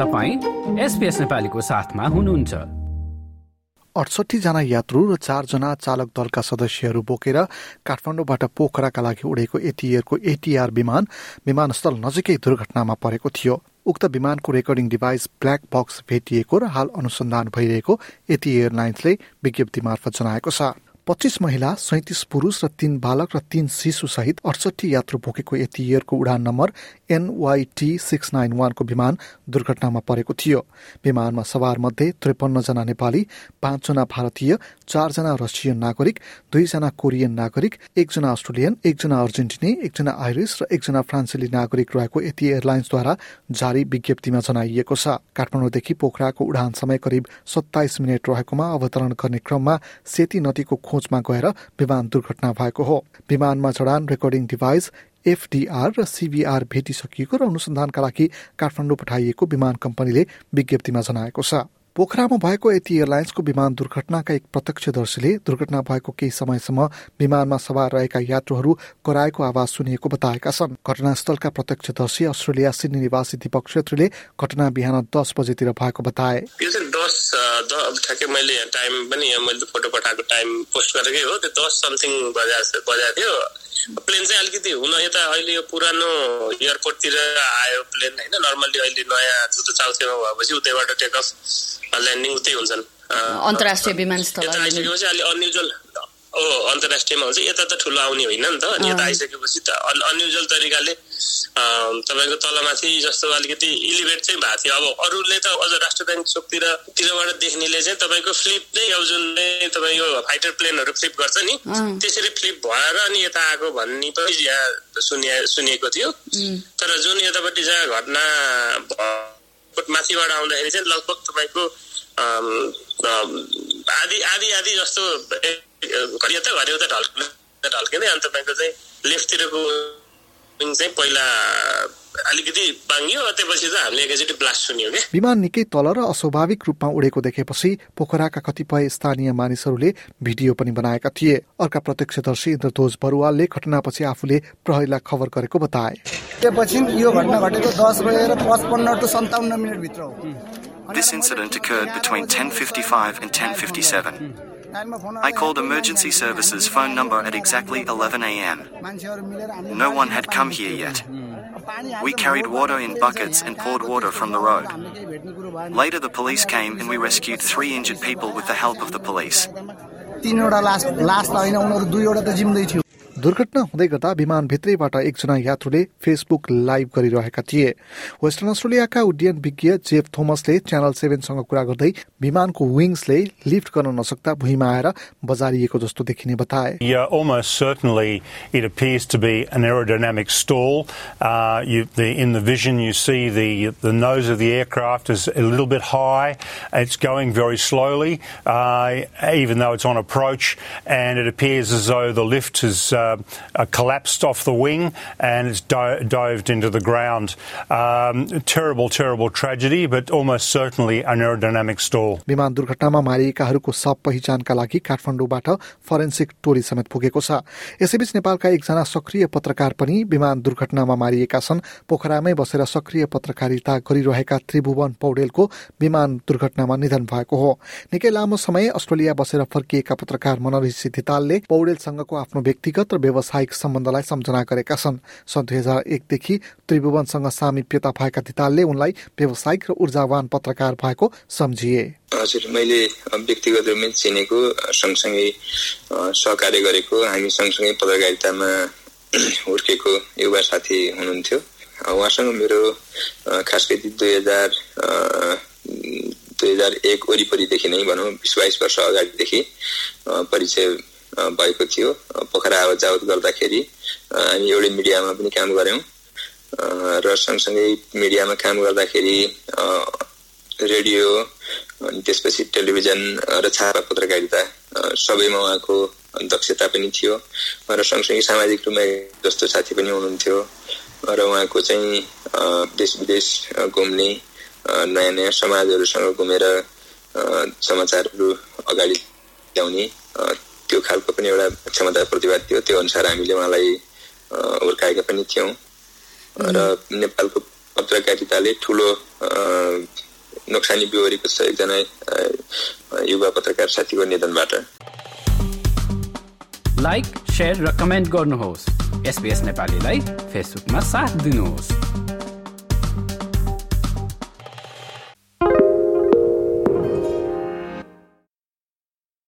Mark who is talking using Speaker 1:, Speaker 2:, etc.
Speaker 1: तपाईँ एसपिएस नेपालीको साथमा हुनुहुन्छ।
Speaker 2: जना यात्रु र चारजना चालक दलका सदस्यहरू बोकेर काठमाडौँबाट पोखराका लागि उडेको एटिएरको एटिआर विमान विमानस्थल नजिकै दुर्घटनामा परेको थियो। उक्त विमानको रेकर्डिङ डिभाइस ब्ल्याक बक्स भेटिएको र हाल अनुसन्धान भइरहेको एटी एयरलाइन्सले विज्ञप्ति मार्फत जनाएको छ। पच्चिस महिला सैतिस पुरुष र तीन बालक र तीन शिशु सहित अडसठी यात्रु बोकेको यति इयरको उडान नम्बर एनवाईटी सिक्स नाइन वानको विमान दुर्घटनामा परेको थियो। विमानमा सवार मध्ये त्रिपन्नजना नेपाली पाँचजना भारतीय चारजना रसियन नागरिक दुईजना कोरियन नागरिक एकजना अस्ट्रेलियन एकजना अर्जेन्टिनी एकजना आइरिस र एकजना फ्रान्सेली नागरिक रहेको यति एयरलाइन्सद्वारा जारी विज्ञप्तिमा जनाइएको छ। काठमाडौँदेखि पोखराको उडान समय करिब सत्ताइस मिनट रहेकोमा अवतरण गर्ने क्रममा सेती नदीको खोजमा गएर विमान दुर्घटना भएको हो। विमानमा जडान रेकर्डिङ डिभाइस एफडीआर र सीबीआर भेटिसकिएको र अनुसन्धानका लागि काठमाडौँ पठाइएको विमान कम्पनीले विज्ञप्तिमा जनाएको छ। पोखरामा भएको यति एयरलाइन्सको विमान दुर्घटनाका एक प्रत्यक्षदर्शीले दुर्घटना भएको केही समयसम्म विमानमा सवार रहेका यात्रुहरू कराएको आवाज सुनिएको बताएका छन्। घटनास्थलका प्रत्यक्षदर्शी अस्ट्रेलिया सिडनी निवासी दीपक छेत्रीले घटना बिहान दस बजेतिर भएको बताए।
Speaker 3: मैले टाइम पनि मैले फोटो पठाएको टाइम पोस्ट गरेकै हो। त्यो दस समथिङ बजाएको बजाएको थियो। प्लेन चाहिँ अलिकति हुन यता अहिले यो पुरानो एयरपोर्टतिर आयो प्लेन होइन नर्मल्ली अहिले नयाँ जुन चाउथेमा भएपछि उतैबाट टेक अफ ल्यान्डिङ उतै हुन्छन्।
Speaker 4: अन्तर्राष्ट्रिय विमानस्थल
Speaker 3: आइसकेपछि अलिक अनयुजल अन्तर्राष्ट्रियमा हुन्छ। यता त ठुलो आउने होइन नि त। अनि यता आइसकेपछि त अनयुजल तरिकाले तपाईँको तलमाथि जस्तो अलिकति इलिभेट चाहिँ भएको थियो। अब अरूले त अझ राष्ट्र ब्याङ्क चोकतिर तिरबाट देख्नेले चाहिँ तपाईँको फ्लिप चाहिँ अब जुन तपाईँको फाइटर प्लेनहरू फ्लिप गर्छ नि त्यसरी फ्लिप भएर अनि यता आएको भन्ने पनि यहाँ सुनिए सुनिएको थियो। तर जुन यतापट्टि जहाँ घटना माथिबाट आउँदाखेरि चाहिँ लगभग तपाईँको आधी आधी आधी जस्तो घरियो त घरियो त ढल्किँदै ढल्किँदै अनि तपाईँको चाहिँ लेफ्टतिरको चाहिँ पहिला अलिकति बाङ्गियो त्यसपछि चाहिँ हामीले एकैचोटि ब्लास्ट सुन्यो कि।
Speaker 2: विमान निकै तल र अस्वाभाविक रूपमा उडेको देखेपछि पोखराका कतिपय स्थानीय मानिसहरूले भिडियो पनि बनाएका थिए। अर्का प्रत्यक्षदर्शी इन्द्रध्वज बरुवालले घटनापछि आफूले प्रहरीलाई खबर गरेको बताए।
Speaker 5: त्यसपछि यो घटना घटेको दस बजेर पचपन्न टु सन्ताउन्न मिनटभित्र हो।
Speaker 6: This incident occurred between 10.55 and 10.57. I called emergency services phone number at exactly 11 a.m. No one had come here yet. We carried water in buckets and poured water from the road. Later, the police came and we rescued three injured people with the help of the police.
Speaker 2: दुर्घटना हुँदै गर्दा विमानभित्रैबाट एकजना यात्रुले Facebook live गरिरहेका थिए western अस्ट्रेलियाका उड्डयन विज्ञ जेफ थोमसले च्यानल सेभेनसँग कुरा गर्दै विमानको विङ्सले लिफ्ट गर्न नसक्दा भुइँमा आएर बजारिएको जस्तो देखिने बताए
Speaker 7: Yeah, almost certainly it appears to be an aerodynamic stall. Uh, you, the, in the vision, you see the the nose of the aircraft is a little bit high. It's going very slowly, uh, even though it's on approach, and it appears as though the lift is uh, uh, collapsed off the wing and it's di- dived into the ground. Um, terrible, terrible tragedy, but almost certainly an aerodynamic stall.
Speaker 2: विमान दुर्घटनामा मारिएकाहरूको सब पहिचानका लागि काठमाडौँबाट forensic टोली समेत पुगेको छ यसैबीच नेपालका एकजना सक्रिय पत्रकार पनि विमान दुर्घटनामा मारिएका छन् पोखरामै बसेर सक्रिय पत्रकारिता गरिरहेका त्रिभुवन पौडेलको विमान दुर्घटनामा निधन भएको हो निकै लामो समय अस्ट्रेलिया बसेर फर्किएका पत्रकार मनोरिस धितालले पौडेलसँगको आफ्नो व्यक्तिगत र व्यावसायिक सम्बन्धलाई सम्झना गरेका छन्। सन् दुई हजार एकदेखि त्रिभुवनसँग सामिप्यता भएका धितालले उनलाई व्यावसायिक र ऊर्जावान पत्रकार भएको सम्झिए।
Speaker 8: हजुर मैले व्यक्तिगत रूपमै चिनेको सँगसँगै सहकार्य गरेको हामी सँगसँगै पत्रकारितामा हुर्केको युवा साथी हुनुहुन्थ्यो। उहाँसँग मेरो खास गरी दुई हजार दुई हजार एक वरिपरिदेखि नै भनौँ बिस बाइस वर्ष अगाडिदेखि परिचय भएको थियो। पोखरा आवत जावत गर्दाखेरि हामी एउटै मिडियामा पनि काम गऱ्यौँ। र सँगसँगै मिडियामा काम गर्दाखेरि रेडियो अनि त्यसपछि टेलिभिजन र छापा पत्रकारिता सबैमा उहाँको दक्षता पनि थियो। र सँगसँगै सामाजिक रूपमा जस्तो साथी पनि हुनुहुन्थ्यो। र उहाँको चाहिँ देश विदेश घुम्ने नयाँ नयाँ समाजहरूसँग घुमेर समाचारहरू अगाडि ल्याउने त्यो खालको पनि एउटा क्षमता प्रतिभा थियो। त्यो अनुसार हामीले उहाँलाई हुर्काएका पनि थियौँ। र नेपालको पत्रकारिताले ठुलो नोक्सानी बिहोरेको छ एकजना युवा पत्रकार साथीको निधनबाट।
Speaker 1: लाइक सेयर र कमेन्ट गर्नुहोस्। एसपिएस नेपालीलाई फेसबुकमा साथ दिनुहोस्।